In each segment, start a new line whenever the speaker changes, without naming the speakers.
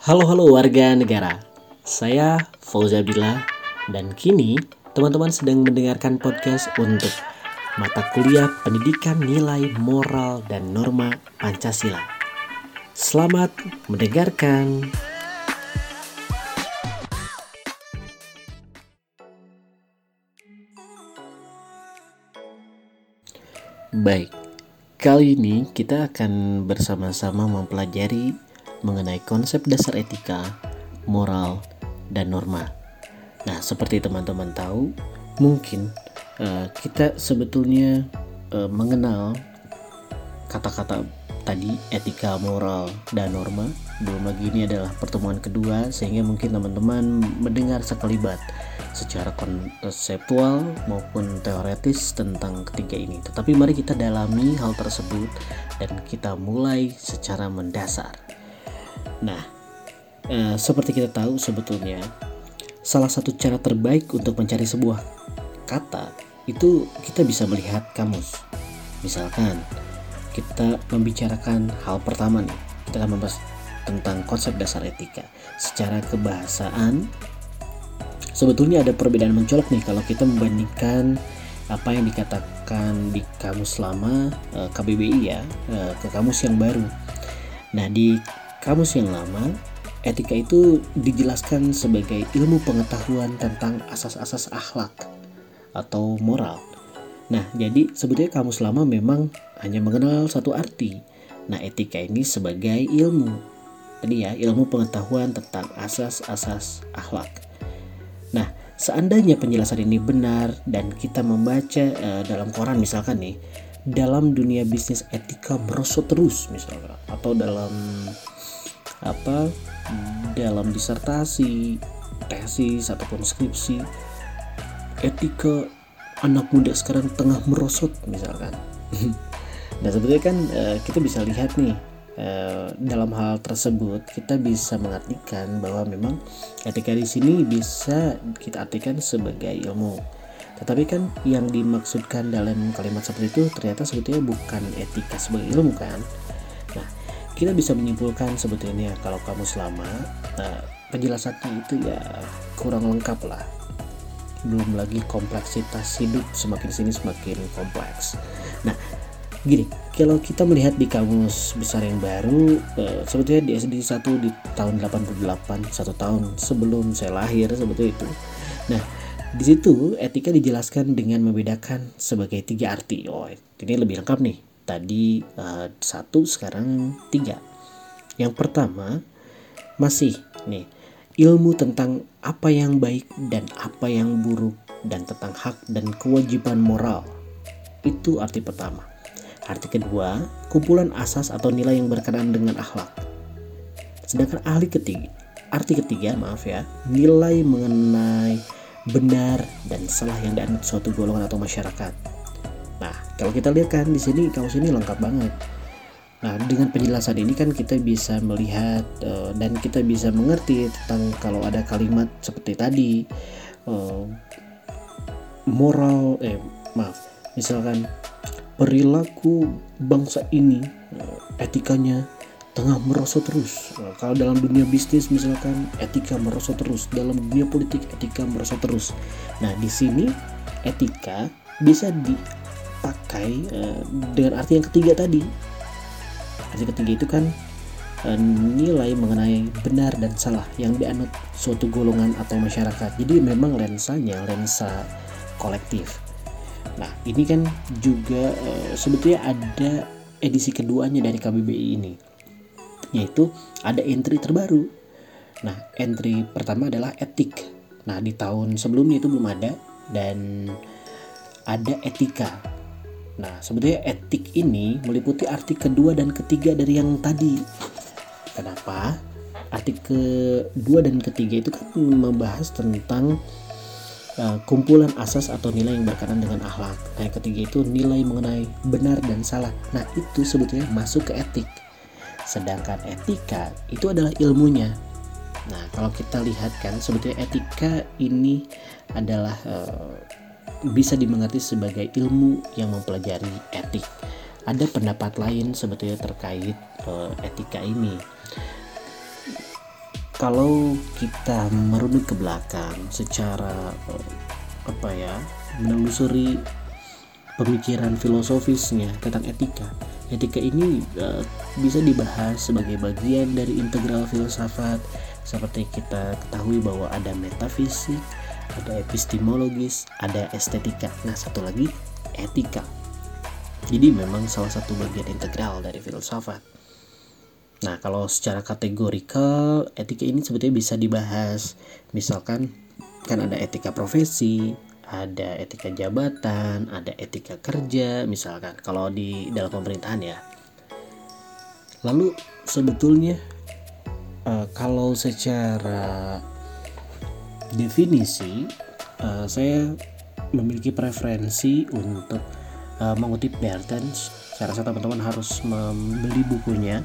Halo halo warga negara, saya Fauzi Abdillah dan kini teman-teman sedang mendengarkan podcast untuk mata kuliah pendidikan nilai moral dan norma Pancasila. Selamat mendengarkan. Baik, kali ini kita akan bersama-sama mempelajari mengenai konsep dasar etika, moral, dan norma. Nah, seperti teman-teman tahu, mungkin uh, kita sebetulnya uh, mengenal kata-kata tadi etika, moral, dan norma. Belum lagi ini adalah pertemuan kedua sehingga mungkin teman-teman mendengar sekalibat secara konseptual maupun teoretis tentang ketiga ini. Tetapi mari kita dalami hal tersebut dan kita mulai secara mendasar. Nah, eh, seperti kita tahu sebetulnya salah satu cara terbaik untuk mencari sebuah kata itu kita bisa melihat kamus. Misalkan kita membicarakan hal pertama nih, kita akan membahas tentang konsep dasar etika. Secara kebahasaan sebetulnya ada perbedaan mencolok nih kalau kita membandingkan apa yang dikatakan di kamus lama eh, KBBI ya eh, ke kamus yang baru. Nah, di kamus yang lama, etika itu dijelaskan sebagai ilmu pengetahuan tentang asas-asas akhlak atau moral. Nah, jadi sebetulnya kamus lama memang hanya mengenal satu arti. Nah, etika ini sebagai ilmu. Tadi ya, ilmu pengetahuan tentang asas-asas akhlak. Nah, seandainya penjelasan ini benar dan kita membaca uh, dalam koran misalkan nih, dalam dunia bisnis etika merosot terus misalnya atau dalam apa dalam disertasi, tesis ataupun skripsi etika anak muda sekarang tengah merosot misalkan. nah sebetulnya kan uh, kita bisa lihat nih uh, dalam hal tersebut kita bisa mengartikan bahwa memang etika di sini bisa kita artikan sebagai ilmu. Tetapi kan yang dimaksudkan dalam kalimat seperti itu ternyata sebetulnya bukan etika sebagai ilmu kan. Nah, kita bisa menyimpulkan sebetulnya kalau kamu selama nah, penjelasannya itu ya kurang lengkap lah. Belum lagi kompleksitas hidup semakin sini semakin kompleks. Nah gini kalau kita melihat di kamus besar yang baru eh, sebetulnya di SD 1 di tahun 88 satu tahun sebelum saya lahir sebetulnya itu. Nah di situ etika dijelaskan dengan membedakan sebagai tiga arti. Oh ini lebih lengkap nih. Tadi uh, satu sekarang tiga. Yang pertama masih nih. Ilmu tentang apa yang baik dan apa yang buruk dan tentang hak dan kewajiban moral. Itu arti pertama. Arti kedua kumpulan asas atau nilai yang berkenaan dengan akhlak. Sedangkan ahli ketiga arti ketiga maaf ya nilai mengenai benar dan salah yang dianut suatu golongan atau masyarakat Nah, kalau kita lihat kan di sini kamus ini lengkap banget. Nah, dengan penjelasan ini kan kita bisa melihat uh, dan kita bisa mengerti tentang kalau ada kalimat seperti tadi uh, moral eh maaf, misalkan perilaku bangsa ini uh, etikanya tengah merosot terus. Nah, kalau dalam dunia bisnis misalkan etika merosot terus, dalam dunia politik etika merosot terus. Nah, di sini etika bisa di pakai uh, dengan arti yang ketiga tadi. Arti ketiga itu kan uh, nilai mengenai benar dan salah yang dianut suatu golongan atau masyarakat. Jadi memang lensanya lensa kolektif. Nah ini kan juga uh, sebetulnya ada edisi keduanya dari KBBI ini yaitu ada entry terbaru nah entry pertama adalah etik nah di tahun sebelumnya itu belum ada dan ada etika Nah, sebetulnya etik ini meliputi arti kedua dan ketiga dari yang tadi. Kenapa? Arti kedua dan ketiga itu kan membahas tentang uh, kumpulan asas atau nilai yang berkaitan dengan akhlak. Nah, yang ketiga itu nilai mengenai benar dan salah. Nah, itu sebetulnya masuk ke etik. Sedangkan etika itu adalah ilmunya. Nah, kalau kita lihat kan sebetulnya etika ini adalah uh, bisa dimengerti sebagai ilmu yang mempelajari etik. Ada pendapat lain sebetulnya terkait uh, etika ini. kalau kita merunut ke belakang secara uh, apa ya menelusuri pemikiran filosofisnya tentang etika. Etika ini uh, bisa dibahas sebagai bagian dari integral filsafat. Seperti kita ketahui bahwa ada metafisik ada epistemologis ada estetika. Nah satu lagi etika. Jadi memang salah satu bagian integral dari filsafat. Nah kalau secara kategorikal etika ini sebetulnya bisa dibahas. Misalkan kan ada etika profesi ada etika jabatan, ada etika kerja, misalkan kalau di dalam pemerintahan ya. Lalu sebetulnya uh, kalau secara definisi uh, saya memiliki preferensi untuk uh, mengutip Bertens. Saya rasa teman-teman harus membeli bukunya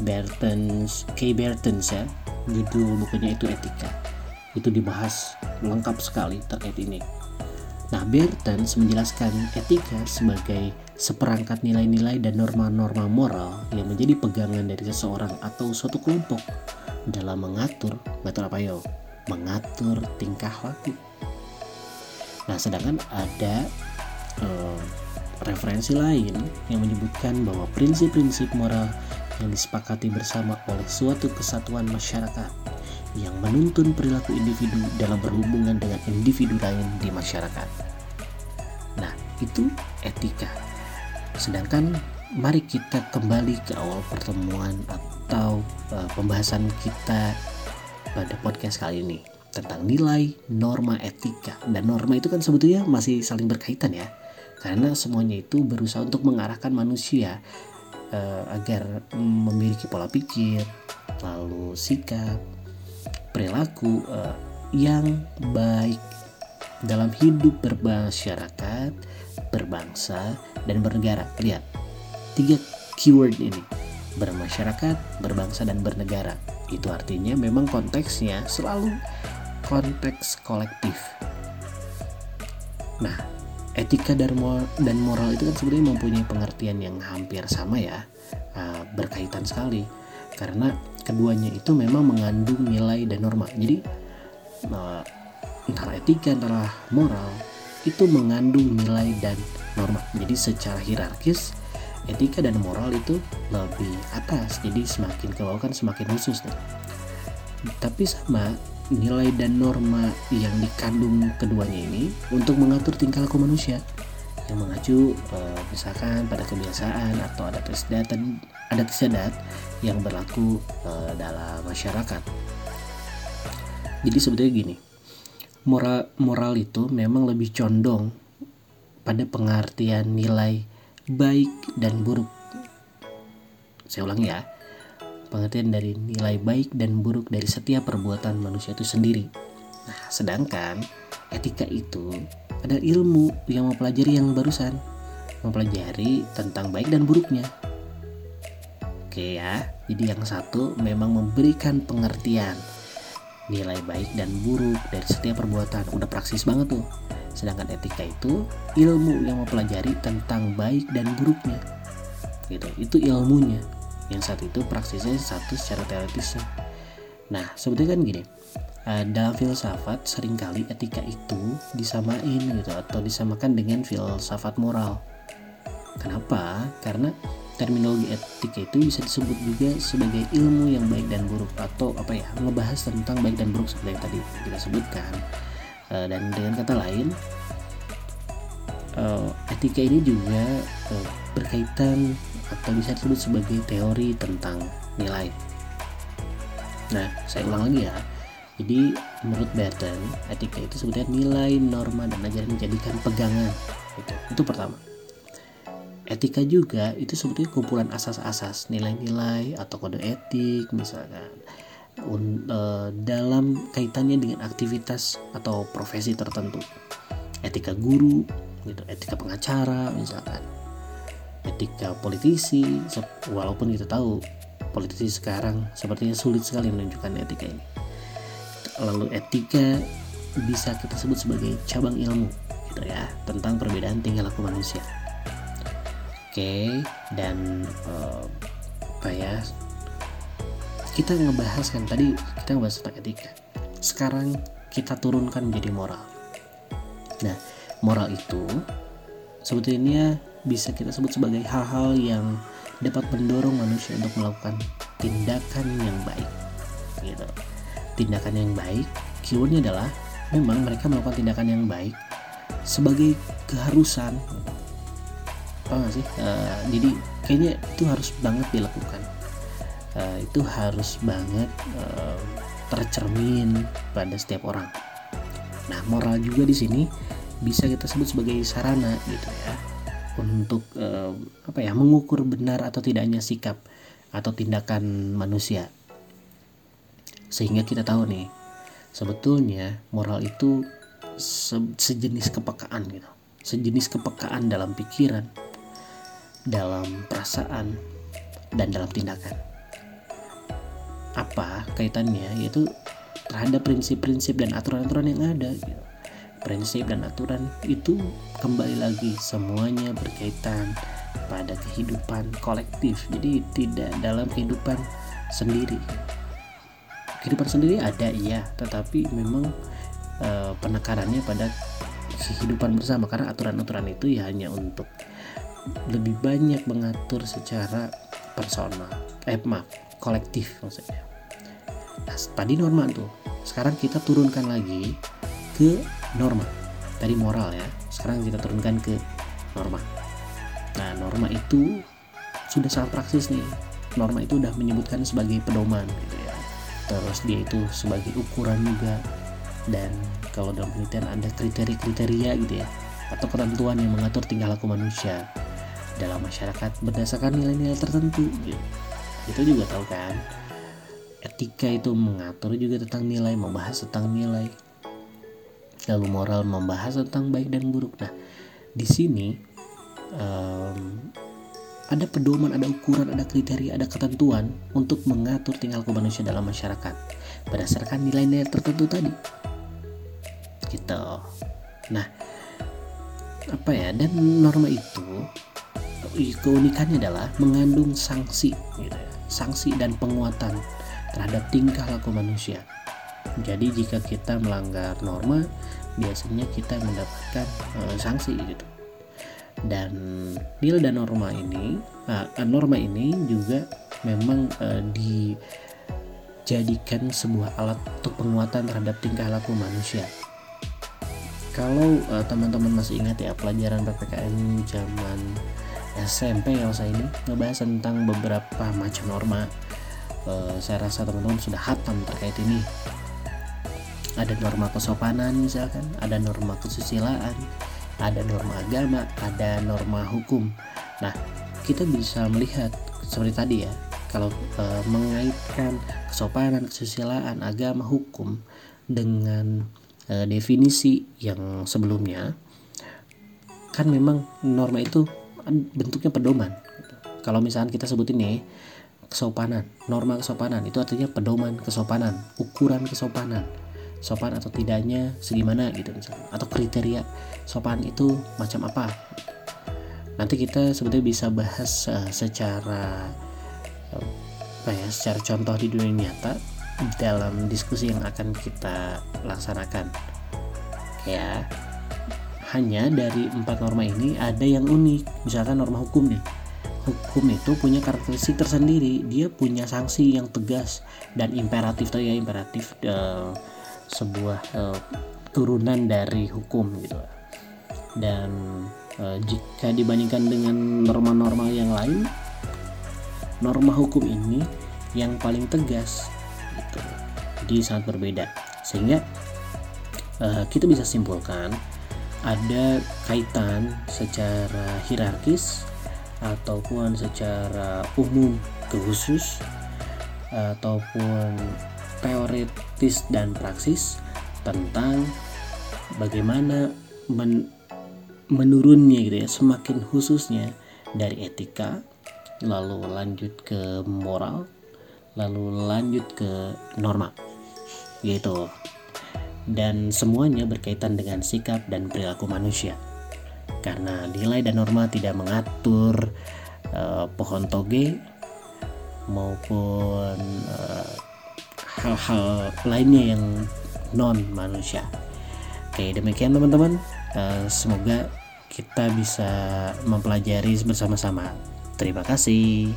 Bertens, K. Bertens ya. Judul bukunya itu Etika. Itu dibahas lengkap sekali terkait ini. Nah, Bertens menjelaskan etika sebagai seperangkat nilai-nilai dan norma-norma moral yang menjadi pegangan dari seseorang atau suatu kelompok dalam mengatur, mengatur apa yo? Mengatur tingkah laku. Nah, sedangkan ada eh, referensi lain yang menyebutkan bahwa prinsip-prinsip moral yang disepakati bersama oleh suatu kesatuan masyarakat yang menuntun perilaku individu dalam berhubungan dengan individu lain di masyarakat. Itu etika. Sedangkan mari kita kembali ke awal pertemuan atau uh, pembahasan kita pada podcast kali ini tentang nilai norma etika dan norma itu kan sebetulnya masih saling berkaitan ya karena semuanya itu berusaha untuk mengarahkan manusia uh, agar memiliki pola pikir lalu sikap perilaku uh, yang baik dalam hidup bermasyarakat, berbangsa, dan bernegara. Lihat, tiga keyword ini. Bermasyarakat, berbangsa, dan bernegara. Itu artinya memang konteksnya selalu konteks kolektif. Nah, etika dan moral itu kan sebenarnya mempunyai pengertian yang hampir sama ya, uh, berkaitan sekali. Karena keduanya itu memang mengandung nilai dan norma jadi uh, antara etika antara moral itu mengandung nilai dan norma. Jadi secara hierarkis etika dan moral itu lebih atas. Jadi semakin ke bawah kan semakin khusus nih tapi sama nilai dan norma yang dikandung keduanya ini untuk mengatur tingkah laku manusia. Yang mengacu uh, misalkan pada kebiasaan atau adat istiadat adat istiadat yang berlaku uh, dalam masyarakat. Jadi sebetulnya gini, moral moral itu memang lebih condong pada pengertian nilai baik dan buruk. Saya ulangi ya, pengertian dari nilai baik dan buruk dari setiap perbuatan manusia itu sendiri. Nah, sedangkan etika itu ada ilmu yang mempelajari yang barusan mempelajari tentang baik dan buruknya oke ya jadi yang satu memang memberikan pengertian nilai baik dan buruk dari setiap perbuatan. Udah praksis banget tuh. Sedangkan etika itu ilmu yang mempelajari tentang baik dan buruknya. Gitu. Itu ilmunya. Yang satu itu praksisnya satu secara teoritisnya. Nah sebetulnya kan gini dalam filsafat sering kali etika itu disamain gitu atau disamakan dengan filsafat moral. Kenapa? Karena terminologi etika itu bisa disebut juga sebagai ilmu yang baik dan buruk atau apa ya ngebahas tentang baik dan buruk seperti yang tadi kita sebutkan. Uh, dan dengan kata lain, uh, etika ini juga uh, berkaitan atau bisa disebut sebagai teori tentang nilai. Nah, saya ulang lagi ya jadi menurut Burton, etika itu sebetulnya nilai, norma, dan ajaran menjadikan pegangan. Itu, itu pertama. Etika juga itu sebetulnya kumpulan asas-asas, nilai-nilai atau kode etik misalkan. Un, e, dalam kaitannya dengan aktivitas atau profesi tertentu. Etika guru, gitu, etika pengacara misalkan, etika politisi, walaupun kita tahu politisi sekarang sepertinya sulit sekali menunjukkan etika ini. Lalu etika bisa kita sebut sebagai cabang ilmu gitu ya tentang perbedaan tingkah laku manusia oke dan uh, ya kita ngebahas kan tadi kita ngebahas tentang etika. Sekarang kita turunkan menjadi moral. Nah moral itu sebetulnya bisa kita sebut sebagai hal-hal yang dapat mendorong manusia untuk melakukan tindakan yang baik gitu. Tindakan yang baik keywordnya adalah memang mereka melakukan tindakan yang baik sebagai keharusan apa gak sih? Uh, jadi kayaknya itu harus banget dilakukan. Uh, itu harus banget uh, tercermin pada setiap orang. Nah moral juga di sini bisa kita sebut sebagai sarana gitu ya untuk uh, apa ya mengukur benar atau tidaknya sikap atau tindakan manusia. Sehingga kita tahu nih sebetulnya moral itu se sejenis kepekaan gitu. Sejenis kepekaan dalam pikiran dalam perasaan dan dalam tindakan. Apa kaitannya? Yaitu terhadap prinsip-prinsip dan aturan-aturan yang ada gitu. prinsip dan aturan itu kembali lagi semuanya berkaitan pada kehidupan kolektif. Jadi tidak dalam kehidupan sendiri. Kehidupan sendiri ada iya. Tetapi memang e, penekanannya pada kehidupan bersama. Karena aturan-aturan itu ya hanya untuk lebih banyak mengatur secara personal. Eh maaf kolektif maksudnya. Nah tadi norma tuh. Sekarang kita turunkan lagi ke norma. Tadi moral ya. Sekarang kita turunkan ke norma. Nah norma itu sudah sangat praksis nih. Norma itu udah menyebutkan sebagai pedoman gitu ya. Terus dia itu sebagai ukuran juga. Dan kalau dalam penelitian ada kriteria-kriteria gitu ya. Atau ketentuan yang mengatur tingkah laku manusia dalam masyarakat berdasarkan nilai-nilai tertentu itu juga tahu kan etika itu mengatur juga tentang nilai membahas tentang nilai lalu moral membahas tentang baik dan buruk nah di sini um, ada pedoman, ada ukuran, ada kriteria, ada ketentuan untuk mengatur tingkah laku manusia dalam masyarakat berdasarkan nilai-nilai tertentu tadi. Gitu. Nah, apa ya? Dan norma itu keunikannya adalah mengandung sanksi, gitu ya. sanksi dan penguatan terhadap tingkah laku manusia. Jadi jika kita melanggar norma, biasanya kita mendapatkan uh, sanksi gitu dan nilai dan norma ini uh, norma ini juga memang uh, dijadikan sebuah alat untuk penguatan terhadap tingkah laku manusia kalau uh, teman-teman masih ingat ya pelajaran PPKN zaman SMP saya ini ngebahas tentang beberapa macam norma uh, saya rasa teman-teman sudah hatam terkait ini ada norma kesopanan misalkan ada norma kesusilaan ada norma agama, ada norma hukum. Nah, kita bisa melihat seperti tadi ya, kalau e, mengaitkan kesopanan, kesusilaan, agama, hukum dengan e, definisi yang sebelumnya, kan memang norma itu bentuknya pedoman. Kalau misalnya kita sebutin nih kesopanan, norma kesopanan itu artinya pedoman kesopanan, ukuran kesopanan. Sopan atau tidaknya segimana gitu misalnya. Atau kriteria sopan itu macam apa? Nanti kita sebetulnya bisa bahas uh, secara apa ya secara contoh di dunia nyata dalam diskusi yang akan kita laksanakan. Ya hanya dari empat norma ini ada yang unik. Misalkan norma hukum nih. Hukum itu punya karakteristik tersendiri. Dia punya sanksi yang tegas dan imperatif tuh ya imperatif uh, sebuah uh, turunan dari hukum gitu. Dan uh, jika dibandingkan dengan norma-norma yang lain norma hukum ini yang paling tegas gitu. Jadi sangat berbeda. Sehingga uh, kita bisa simpulkan ada kaitan secara hierarkis ataupun secara umum ke khusus ataupun teoritis dan praksis tentang bagaimana men menurunnya gitu ya semakin khususnya dari etika lalu lanjut ke moral lalu lanjut ke norma. Gitu dan semuanya berkaitan dengan sikap dan perilaku manusia karena nilai dan norma tidak mengatur uh, pohon toge maupun eh, hal-hal lainnya yang non manusia. Oke, demikian teman-teman. Uh, semoga kita bisa mempelajari bersama-sama. Terima kasih.